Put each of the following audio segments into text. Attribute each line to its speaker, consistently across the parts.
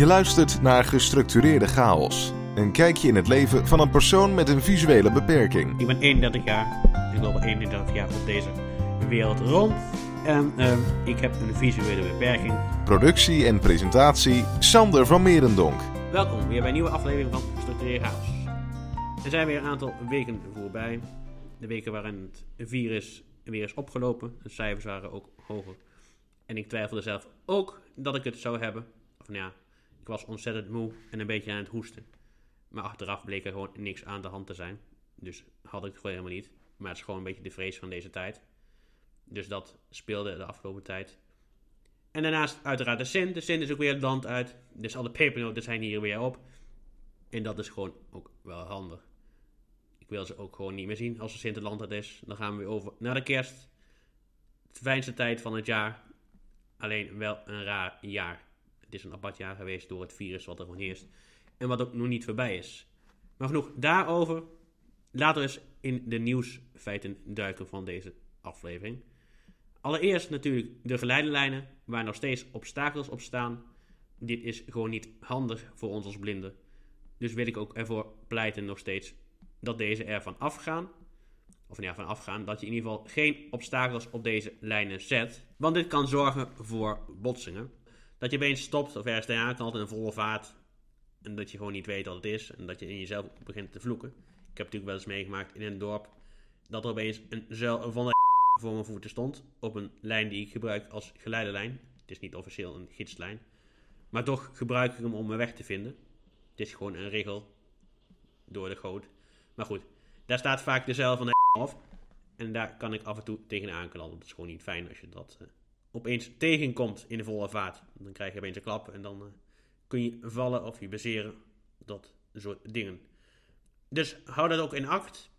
Speaker 1: Je luistert naar Gestructureerde Chaos. Een kijkje in het leven van een persoon met een visuele beperking.
Speaker 2: Ik ben 31 jaar. Ik loop al 31 jaar op deze wereld rond. En ehm, ik heb een visuele beperking.
Speaker 1: Productie en presentatie Sander van Merendonk.
Speaker 2: Welkom weer bij een nieuwe aflevering van Gestructureerde Chaos. Er zijn weer een aantal weken voorbij. De weken waarin het virus weer is opgelopen. De cijfers waren ook hoger. En ik twijfelde zelf ook dat ik het zou hebben. Of nou ja, ik was ontzettend moe en een beetje aan het hoesten. Maar achteraf bleek er gewoon niks aan de hand te zijn. Dus had ik het gewoon helemaal niet. Maar het is gewoon een beetje de vrees van deze tijd. Dus dat speelde de afgelopen tijd. En daarnaast uiteraard de Sint. De Sint is ook weer het land uit. Dus alle pepernoten zijn hier weer op. En dat is gewoon ook wel handig. Ik wil ze ook gewoon niet meer zien als de Sint het land uit is. Dan gaan we weer over naar de kerst. De fijnste tijd van het jaar. Alleen wel een raar jaar. Het is een apart jaar geweest door het virus wat er gewoon heerst. En wat ook nog niet voorbij is. Maar genoeg daarover. Laten we eens in de nieuwsfeiten duiken van deze aflevering. Allereerst natuurlijk de geleidelijnen, waar nog steeds obstakels op staan. Dit is gewoon niet handig voor ons als blinden. Dus wil ik ook ervoor pleiten nog steeds dat deze ervan afgaan. Of ja, van afgaan, dat je in ieder geval geen obstakels op deze lijnen zet. Want dit kan zorgen voor botsingen. Dat je opeens stopt of ergens tegenaan kan in een volle vaart. En dat je gewoon niet weet wat het is. En dat je in jezelf begint te vloeken. Ik heb natuurlijk wel eens meegemaakt in een dorp. Dat er opeens een zuil van de voor mijn voeten stond. Op een lijn die ik gebruik als geleidelijn. Het is niet officieel een gidslijn. Maar toch gebruik ik hem om mijn weg te vinden. Het is gewoon een regel door de goot. Maar goed, daar staat vaak de zuil van de. En daar kan ik af en toe tegenaan knallen. Dat is gewoon niet fijn als je dat uh, opeens tegenkomt in de volle vaart. Dan krijg je opeens een klap en dan uh, kun je vallen of je baseren. Dat soort dingen. Dus hou dat ook in acht.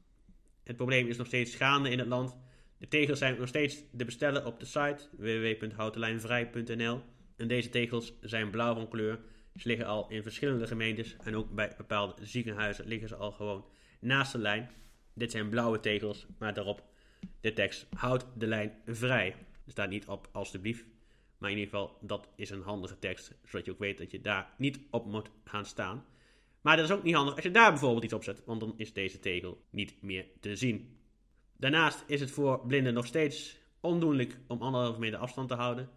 Speaker 2: Het probleem is nog steeds gaande in het land. De tegels zijn nog steeds te bestellen op de site www.houtenlijnvrij.nl. En deze tegels zijn blauw van kleur. Ze liggen al in verschillende gemeentes en ook bij bepaalde ziekenhuizen liggen ze al gewoon naast de lijn. Dit zijn blauwe tegels, maar daarop de tekst houd de lijn vrij. Staat niet op alstublieft, maar in ieder geval dat is een handige tekst, zodat je ook weet dat je daar niet op moet gaan staan. Maar dat is ook niet handig als je daar bijvoorbeeld iets op zet, want dan is deze tegel niet meer te zien. Daarnaast is het voor blinden nog steeds ondoenlijk om anderhalve meter afstand te houden.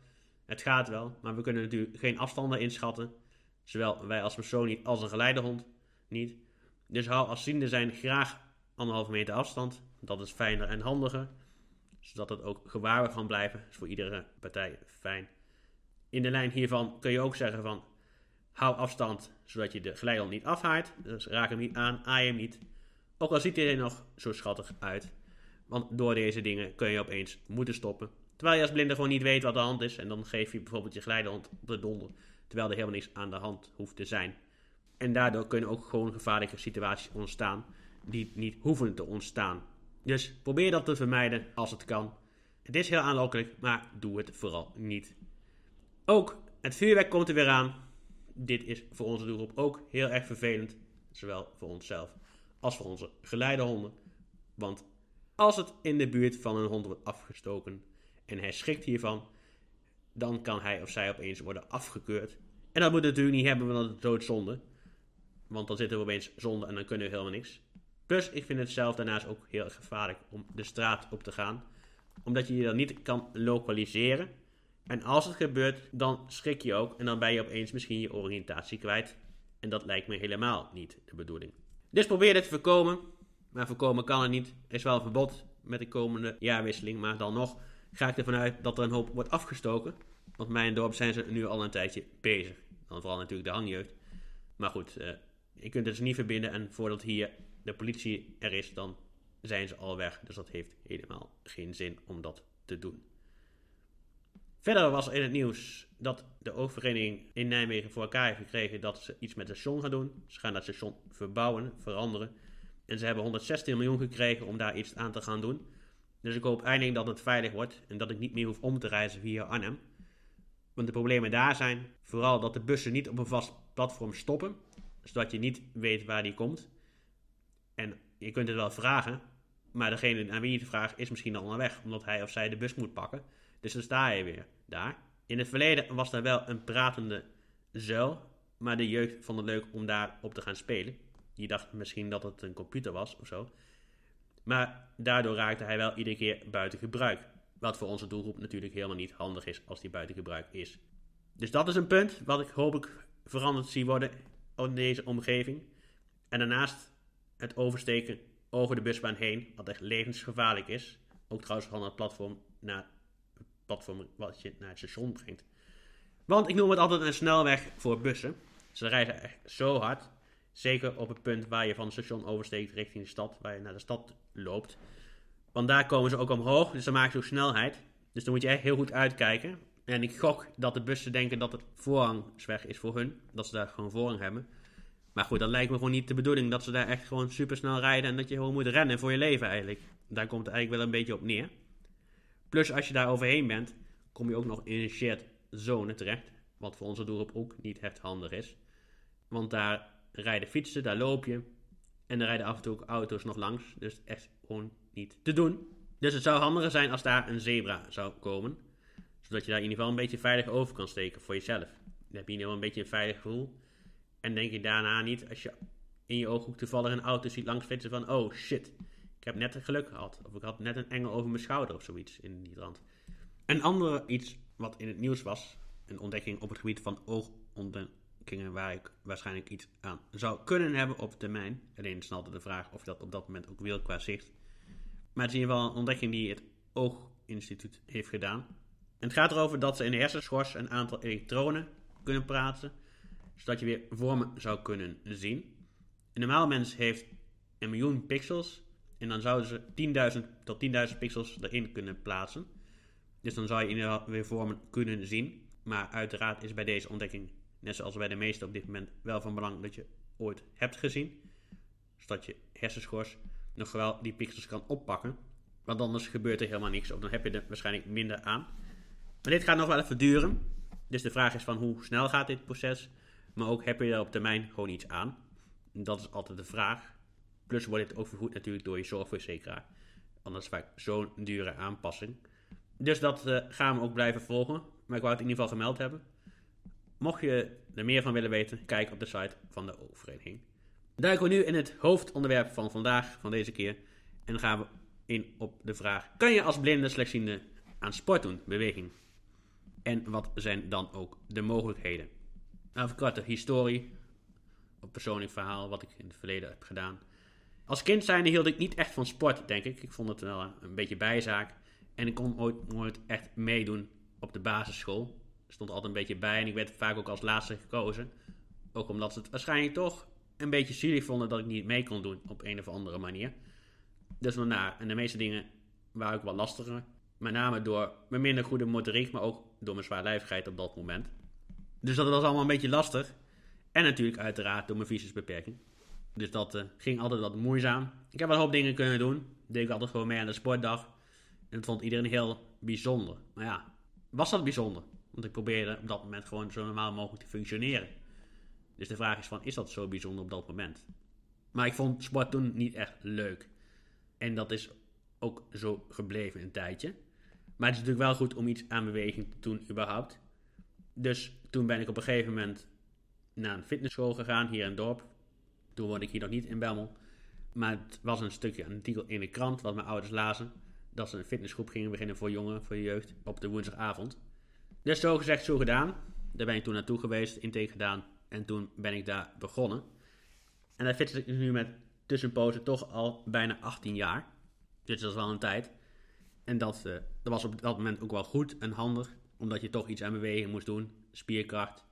Speaker 2: Het gaat wel, maar we kunnen natuurlijk geen afstanden inschatten. Zowel wij als persoon niet als een geleidehond niet. Dus hou als ziende zijn graag anderhalve meter afstand. Dat is fijner en handiger. Zodat het ook gewaarwerd kan blijven. Is voor iedere partij fijn. In de lijn hiervan kun je ook zeggen van... Hou afstand, zodat je de geleidehond niet afhaait. Dus raak hem niet aan, aai hem niet. Ook al ziet hij er nog zo schattig uit. Want door deze dingen kun je opeens moeten stoppen. Terwijl je als blinde gewoon niet weet wat de hand is. En dan geef je bijvoorbeeld je geleidehond op de donder. Terwijl er helemaal niks aan de hand hoeft te zijn. En daardoor kunnen ook gewoon gevaarlijke situaties ontstaan. Die niet hoeven te ontstaan. Dus probeer dat te vermijden als het kan. Het is heel aanlokkelijk, maar doe het vooral niet. Ook het vuurwerk komt er weer aan. Dit is voor onze doelgroep ook heel erg vervelend. Zowel voor onszelf als voor onze geleidehonden. Want als het in de buurt van een hond wordt afgestoken en hij schrikt hiervan, dan kan hij of zij opeens worden afgekeurd. En dat moet natuurlijk niet hebben, want dat is doodzonde. Want dan zitten we opeens zonde en dan kunnen we helemaal niks. Plus, ik vind het zelf daarnaast ook heel gevaarlijk om de straat op te gaan. Omdat je je dan niet kan lokaliseren. En als het gebeurt, dan schrik je ook. En dan ben je opeens misschien je oriëntatie kwijt. En dat lijkt me helemaal niet de bedoeling. Dus probeer dit te voorkomen. Maar voorkomen kan het niet. Er is wel een verbod met de komende jaarwisseling. Maar dan nog ga ik ervan uit dat er een hoop wordt afgestoken. Want mijn dorp zijn ze nu al een tijdje bezig. Dan vooral natuurlijk de hangjeugd. Maar goed, uh, je kunt het dus niet verbinden. En voordat hier de politie er is, dan zijn ze al weg. Dus dat heeft helemaal geen zin om dat te doen. Verder was in het nieuws dat de oververeniging in Nijmegen voor elkaar heeft gekregen dat ze iets met het station gaan doen. Ze gaan dat station verbouwen, veranderen. En ze hebben 116 miljoen gekregen om daar iets aan te gaan doen. Dus ik hoop eindelijk dat het veilig wordt en dat ik niet meer hoef om te reizen via Arnhem. Want de problemen daar zijn vooral dat de bussen niet op een vast platform stoppen, zodat je niet weet waar die komt. En je kunt het wel vragen, maar degene aan wie je het vraagt is misschien al weg, omdat hij of zij de bus moet pakken. Dus dan sta je weer daar. In het verleden was er wel een pratende zuil, Maar de jeugd vond het leuk om daar op te gaan spelen. Die dacht misschien dat het een computer was of zo. Maar daardoor raakte hij wel iedere keer buiten gebruik. Wat voor onze doelgroep natuurlijk helemaal niet handig is als die buiten gebruik is. Dus dat is een punt wat ik hopelijk veranderd zie worden in deze omgeving. En daarnaast het oversteken over de busbaan heen, wat echt levensgevaarlijk is. Ook trouwens van het platform naar het platform wat je naar het station brengt. Want ik noem het altijd een snelweg voor bussen. Ze rijden echt zo hard. Zeker op het punt waar je van het station oversteekt richting de stad, waar je naar de stad loopt. Want daar komen ze ook omhoog, dus dan maken ze ook snelheid. Dus dan moet je echt heel goed uitkijken. En ik gok dat de bussen denken dat het voorrangsweg is voor hun. Dat ze daar gewoon voorrang hebben. Maar goed, dat lijkt me gewoon niet de bedoeling dat ze daar echt gewoon super snel rijden en dat je gewoon moet rennen voor je leven eigenlijk. Daar komt het eigenlijk wel een beetje op neer. Plus als je daar overheen bent, kom je ook nog in een shared zone terecht. Wat voor onze doelgroep ook niet echt handig is. Want daar rijden fietsen, daar loop je. En er rijden af en toe ook auto's nog langs. Dus echt gewoon niet te doen. Dus het zou handiger zijn als daar een zebra zou komen. Zodat je daar in ieder geval een beetje veilig over kan steken voor jezelf. Dan heb je in ieder geval een beetje een veilig gevoel. En denk je daarna niet, als je in je ooghoek toevallig een auto ziet langs fietsen van... Oh shit, ik heb net het geluk gehad. Of ik had net een engel over mijn schouder of zoiets in die rand. Een andere iets wat in het nieuws was. Een ontdekking op het gebied van oogontdekkingen waar ik waarschijnlijk iets aan zou kunnen hebben op termijn. Alleen is altijd de vraag of je dat op dat moment ook wil qua zicht. Maar het is in ieder geval een ontdekking die het Ooginstituut heeft gedaan. En het gaat erover dat ze in de hersenschors een aantal elektronen kunnen praten zodat je weer vormen zou kunnen zien. Een normaal mens heeft een miljoen pixels en dan zouden ze 10.000 tot 10.000 pixels erin kunnen plaatsen. Dus dan zou je inderdaad weer vormen kunnen zien. Maar uiteraard is bij deze ontdekking, net zoals bij de meeste op dit moment, wel van belang dat je ooit hebt gezien. Zodat je hersenschors nog wel die pixels kan oppakken. Want anders gebeurt er helemaal niks. Of dan heb je er waarschijnlijk minder aan. Maar dit gaat nog wel even duren. Dus de vraag is van hoe snel gaat dit proces? Maar ook heb je er op termijn gewoon iets aan? Dat is altijd de vraag. Plus wordt dit ook vergoed natuurlijk door je zorgverzekeraar. Anders vaak zo'n dure aanpassing. Dus dat uh, gaan we ook blijven volgen. Maar ik wou het in ieder geval gemeld hebben. Mocht je er meer van willen weten, kijk op de site van de vereniging. Duiken we nu in het hoofdonderwerp van vandaag, van deze keer. En dan gaan we in op de vraag: kan je als blinde slechtziende aan sport doen, beweging? En wat zijn dan ook de mogelijkheden? Nou, even korte historie. Een persoonlijk verhaal wat ik in het verleden heb gedaan. Als kind zijnde hield ik niet echt van sport, denk ik. Ik vond het een beetje bijzaak. En ik kon ooit nooit echt meedoen op de basisschool. Ik stond altijd een beetje bij en ik werd vaak ook als laatste gekozen. Ook omdat ze het waarschijnlijk toch een beetje zielig vonden dat ik niet mee kon doen op een of andere manier. Dus daarna, en de meeste dingen waren ook wel lastiger. Met name door mijn minder goede motoriek, maar ook door mijn zwaarlijvigheid op dat moment. Dus dat was allemaal een beetje lastig. En natuurlijk uiteraard door mijn visiesbeperking. Dus dat uh, ging altijd wat moeizaam. Ik heb wel een hoop dingen kunnen doen. Deed ik altijd gewoon mee aan de sportdag. En dat vond iedereen heel bijzonder. Maar ja, was dat bijzonder? Want ik probeerde op dat moment gewoon zo normaal mogelijk te functioneren. Dus de vraag is van, is dat zo bijzonder op dat moment? Maar ik vond sport toen niet echt leuk. En dat is ook zo gebleven een tijdje. Maar het is natuurlijk wel goed om iets aan beweging te doen überhaupt. Dus toen ben ik op een gegeven moment naar een fitnessschool gegaan hier in het dorp. Toen woonde ik hier nog niet in Bemmel. Maar het was een stukje, een artikel in de krant wat mijn ouders lazen. Dat ze een fitnessgroep gingen beginnen voor jongeren, voor de jeugd, op de woensdagavond. Dus zo gezegd, zo gedaan. Daar ben ik toen naartoe geweest, intake gedaan. En toen ben ik daar begonnen. En daar fitness ik nu met tussenpozen toch al bijna 18 jaar. Dus dat is wel een tijd. En dat, uh, dat was op dat moment ook wel goed en handig omdat je toch iets aan beweging moest doen. Spierkracht.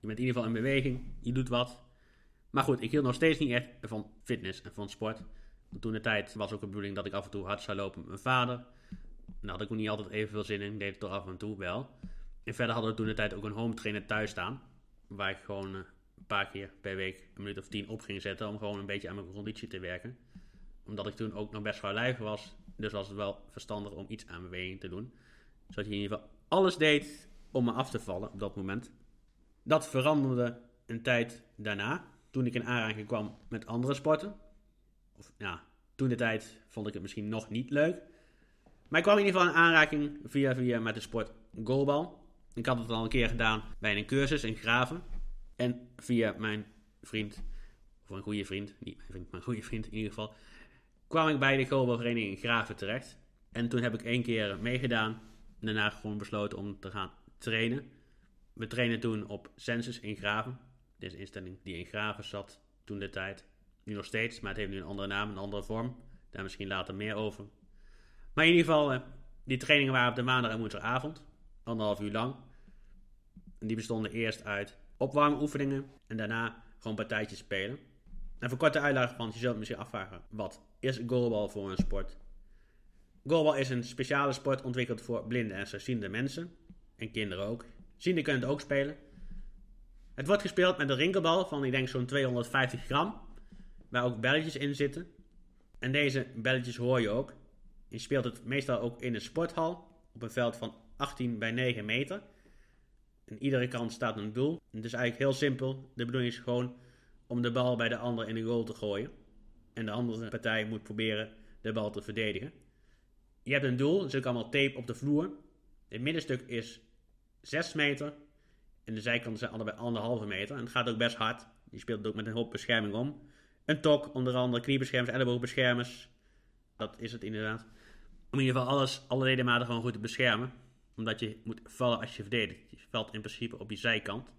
Speaker 2: Je bent in ieder geval in beweging. Je doet wat. Maar goed, ik hield nog steeds niet echt van fitness en van sport. Toen de tijd was ook de bedoeling dat ik af en toe hard zou lopen met mijn vader. Daar had ik ook niet altijd evenveel zin in. Ik deed het toch af en toe wel. En verder hadden we toen de tijd ook een home trainer thuis staan. Waar ik gewoon eh, een paar keer per week een minuut of tien op ging zetten. Om gewoon een beetje aan mijn conditie te werken. Omdat ik toen ook nog best wel lijf was. Dus was het wel verstandig om iets aan beweging te doen. Zodat je in ieder geval alles deed om me af te vallen op dat moment. Dat veranderde een tijd daarna, toen ik in aanraking kwam met andere sporten. Of ja, toen de tijd vond ik het misschien nog niet leuk. Maar ik kwam in ieder geval in aanraking via via met de sport goalbal. Ik had het al een keer gedaan bij een cursus in Graven. En via mijn vriend, of een goede vriend, niet mijn vriend, maar een goede vriend in ieder geval, kwam ik bij de goalbalvereniging in Graven terecht. En toen heb ik één keer meegedaan. Daarna gewoon besloten om te gaan trainen. We trainen toen op Census in Graven. Dit is een instelling die in Graven zat toen de tijd. Nu nog steeds, maar het heeft nu een andere naam, een andere vorm. Daar misschien later meer over. Maar in ieder geval, eh, die trainingen waren op de maandag en woensdagavond. Anderhalf uur lang. En die bestonden eerst uit opwarmoefeningen en daarna gewoon partijtjes spelen. En voor korte uitleg, want je zult misschien afvragen, wat is goalbal voor een sport? Goalbal is een speciale sport ontwikkeld voor blinde en slechtziende mensen. En kinderen ook. Zienden kunnen het ook spelen. Het wordt gespeeld met een rinkelbal van, ik denk, zo'n 250 gram. Waar ook belletjes in zitten. En deze belletjes hoor je ook. Je speelt het meestal ook in een sporthal. Op een veld van 18 bij 9 meter. En iedere kant staat een doel. Het is eigenlijk heel simpel. De bedoeling is gewoon om de bal bij de ander in de goal te gooien. En de andere partij moet proberen de bal te verdedigen. Je hebt een doel, er zit allemaal tape op de vloer. Het middenstuk is 6 meter. En de zijkanten zijn allebei anderhalve meter. En het gaat ook best hard. Je speelt het ook met een hoop bescherming om. Een tok, onder andere kniebeschermers, elleboogbeschermers. Dat is het inderdaad. Om in ieder geval alles, alle ledematen gewoon goed te beschermen. Omdat je moet vallen als je verdedigt. Je valt in principe op je zijkant.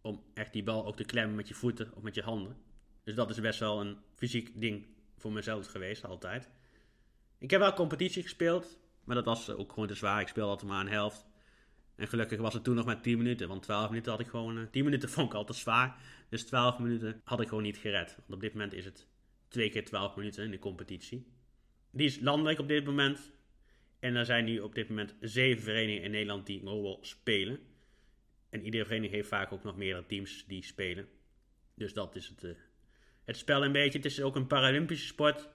Speaker 2: Om echt die bal ook te klemmen met je voeten of met je handen. Dus dat is best wel een fysiek ding voor mezelf geweest, altijd. Ik heb wel competitie gespeeld. Maar dat was ook gewoon te zwaar. Ik speelde altijd maar een helft. En gelukkig was het toen nog maar 10 minuten. Want 12 minuten had ik gewoon. 10 minuten vond ik al te zwaar. Dus 12 minuten had ik gewoon niet gered. Want op dit moment is het 2 keer 12 minuten in de competitie. Die is landelijk op dit moment. En er zijn nu op dit moment 7 verenigingen in Nederland die mobile spelen. En iedere vereniging heeft vaak ook nog meerdere teams die spelen. Dus dat is het, uh, het spel een beetje. Het is ook een Paralympische sport.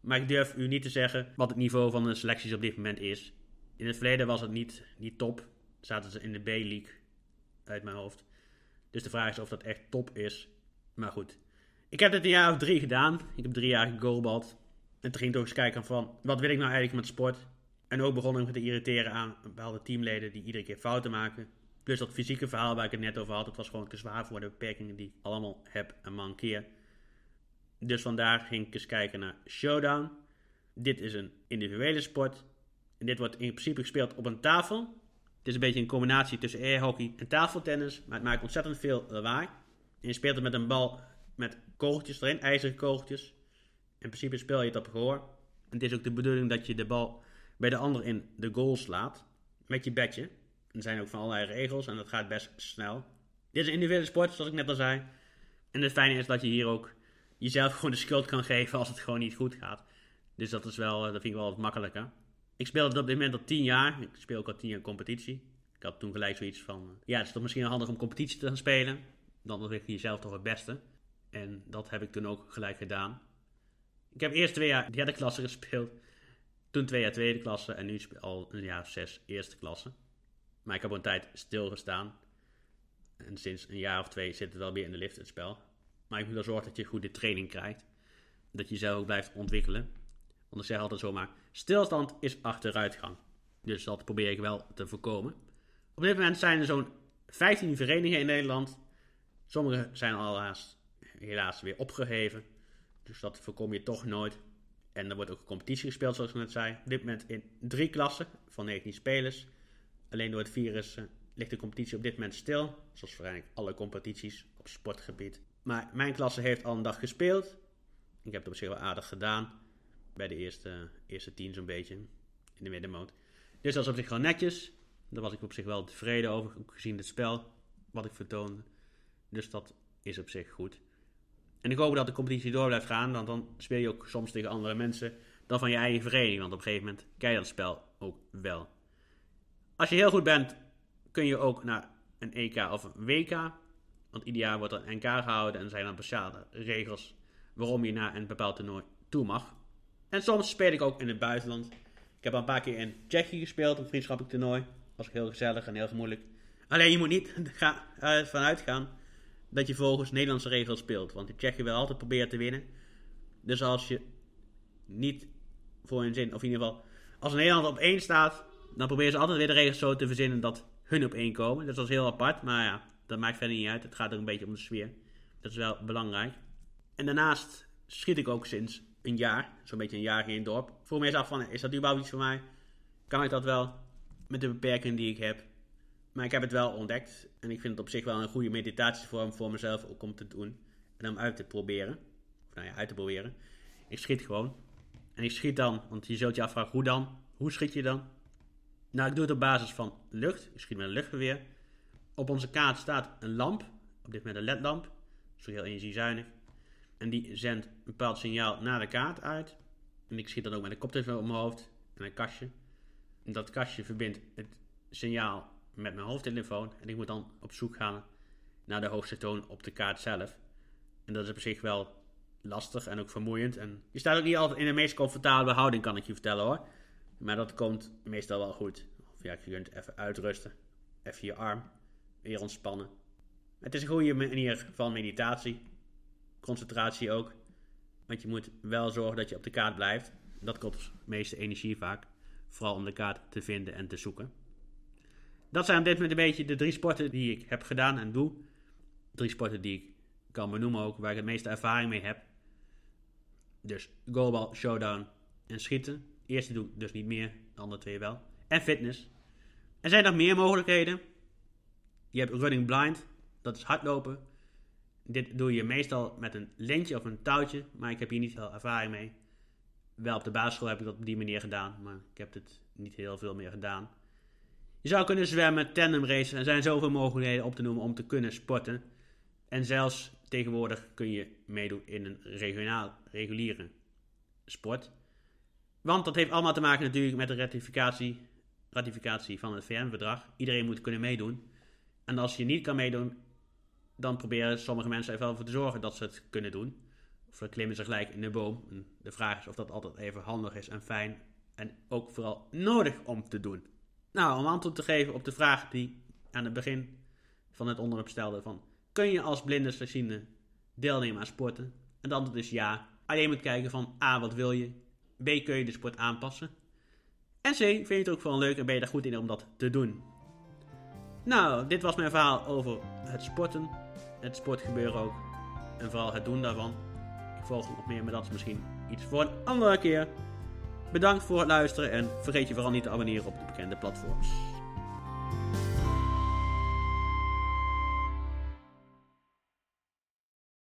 Speaker 2: Maar ik durf u niet te zeggen wat het niveau van de selecties op dit moment is. In het verleden was het niet, niet top. Zaten ze in de B-league uit mijn hoofd. Dus de vraag is of dat echt top is. Maar goed. Ik heb dit een jaar of drie gedaan. Ik heb drie jaar gegoalbald. En toen ging ik ook eens kijken van, wat wil ik nou eigenlijk met sport? En ook begon ik me te irriteren aan bepaalde teamleden die iedere keer fouten maken. Plus dat fysieke verhaal waar ik het net over had, het was gewoon te zwaar voor de beperkingen die ik allemaal heb en mankeer. Dus vandaar ging ik eens kijken naar Showdown. Dit is een individuele sport. En dit wordt in principe gespeeld op een tafel. Het is een beetje een combinatie tussen airhockey en tafeltennis. Maar het maakt ontzettend veel lawaai. En je speelt het met een bal met kogeltjes erin, ijzeren kogeltjes. In principe speel je het op gehoor. En het is ook de bedoeling dat je de bal bij de ander in de goal slaat. Met je bedje. Er zijn ook van allerlei regels en dat gaat best snel. Dit is een individuele sport, zoals ik net al zei. En het fijne is dat je hier ook jezelf gewoon de schuld kan geven als het gewoon niet goed gaat. Dus dat is wel, dat vind ik wel wat makkelijker. Ik speelde op dit moment al 10 jaar. Ik speel ook al 10 jaar competitie. Ik had toen gelijk zoiets van, ja, het is toch misschien handig om competitie te gaan spelen. Dan weet je jezelf toch het beste. En dat heb ik toen ook gelijk gedaan. Ik heb eerst twee jaar derde klasse gespeeld. Toen twee jaar tweede klasse. En nu al een jaar of zes eerste klasse. Maar ik heb een tijd stilgestaan. En sinds een jaar of twee zit het wel weer in de lift het spel. Maar ik moet wel zorgen dat je goed de training krijgt. Dat je jezelf ook blijft ontwikkelen. Want ik zeg altijd zomaar, stilstand is achteruitgang. Dus dat probeer ik wel te voorkomen. Op dit moment zijn er zo'n 15 verenigingen in Nederland. Sommige zijn al helaas, weer opgeheven. Dus dat voorkom je toch nooit. En er wordt ook een competitie gespeeld, zoals ik net zei. Op dit moment in drie klassen van 19 spelers. Alleen door het virus uh, ligt de competitie op dit moment stil. Zoals waarschijnlijk alle competities op sportgebied. Maar mijn klasse heeft al een dag gespeeld. Ik heb het op zich wel aardig gedaan. Bij de eerste, eerste tien zo'n beetje. In de middenmoot. Dus dat is op zich gewoon netjes. Daar was ik op zich wel tevreden over. Gezien het spel wat ik vertoonde. Dus dat is op zich goed. En ik hoop dat de competitie door blijft gaan. Want dan speel je ook soms tegen andere mensen dan van je eigen vereniging. Want op een gegeven moment kijk je dat spel ook wel. Als je heel goed bent, kun je ook naar een EK of een WK. Want ieder jaar wordt er een NK gehouden en zijn dan speciale regels waarom je naar een bepaald toernooi toe mag. En soms speel ik ook in het buitenland. Ik heb al een paar keer in Tsjechië gespeeld, een vriendschappelijk toernooi. Was heel gezellig en heel gemoeilijk. Alleen je moet niet ervan uitgaan dat je volgens Nederlandse regels speelt. Want de Tsjechië wil altijd proberen te winnen. Dus als je niet voor hun zin, of in ieder geval, als Nederland op één staat, dan proberen ze altijd weer de regels zo te verzinnen dat hun op één komen. Dus dat is heel apart, maar ja, dat maakt verder niet uit. Het gaat ook een beetje om de sfeer. Dat is wel belangrijk. En daarnaast schiet ik ook sinds een jaar, zo'n beetje een jaar in het dorp. Vroeg me eens af van, is dat überhaupt iets voor mij? Kan ik dat wel? Met de beperkingen die ik heb. Maar ik heb het wel ontdekt. En ik vind het op zich wel een goede meditatievorm voor mezelf ook om te doen. En om uit te proberen. Of nou ja, uit te proberen. Ik schiet gewoon. En ik schiet dan, want je zult je afvragen, hoe dan? Hoe schiet je dan? Nou, ik doe het op basis van lucht. Ik schiet met een luchtgeweer. Op onze kaart staat een lamp. Op dit moment een ledlamp. Zo heel energiezuinig. En die zendt een bepaald signaal naar de kaart uit. En ik schiet dan ook met een koptelefoon op mijn hoofd en een kastje. En dat kastje verbindt het signaal met mijn hoofdtelefoon. En ik moet dan op zoek gaan naar de hoogste toon op de kaart zelf. En dat is op zich wel lastig en ook vermoeiend. En je staat ook niet altijd in de meest comfortabele houding, kan ik je vertellen hoor. Maar dat komt meestal wel goed. Of ja, je kunt even uitrusten. Even je arm weer ontspannen. Het is een goede manier van meditatie. Concentratie ook. Want je moet wel zorgen dat je op de kaart blijft. Dat kost de meeste energie vaak. Vooral om de kaart te vinden en te zoeken. Dat zijn op dit moment een beetje de drie sporten die ik heb gedaan en doe. Drie sporten die ik kan benoemen ook, waar ik het meeste ervaring mee heb. Dus goalball, showdown en schieten. Eerste doe ik dus niet meer, de andere twee wel. En fitness. Er zijn nog meer mogelijkheden. Je hebt running blind, dat is hardlopen. Dit doe je meestal met een lintje of een touwtje, maar ik heb hier niet veel ervaring mee. Wel op de basisschool heb ik dat op die manier gedaan, maar ik heb het niet heel veel meer gedaan. Je zou kunnen zwemmen, tandemracen, er zijn zoveel mogelijkheden op te noemen om te kunnen sporten. En zelfs tegenwoordig kun je meedoen in een regionaal, reguliere sport. Want dat heeft allemaal te maken natuurlijk met de ratificatie, ratificatie van het VN-verdrag. Iedereen moet kunnen meedoen. En als je niet kan meedoen, dan proberen sommige mensen er wel voor te zorgen dat ze het kunnen doen. Of dan klimmen ze gelijk in de boom. En de vraag is of dat altijd even handig is en fijn. En ook vooral nodig om te doen. Nou, om antwoord te geven op de vraag die aan het begin van het onderwerp stelde: van, kun je als blinde slechtziende deelnemen aan sporten? En het antwoord is ja. Alleen moet kijken van A, wat wil je? B, kun je de sport aanpassen? En C, vind je het ook vooral leuk en ben je er goed in om dat te doen? Nou, dit was mijn verhaal over het sporten, het sportgebeuren ook. En vooral het doen daarvan. Ik volg nog meer, maar dat is misschien iets voor een andere keer. Bedankt voor het luisteren en vergeet je vooral niet te abonneren op de bekende platforms.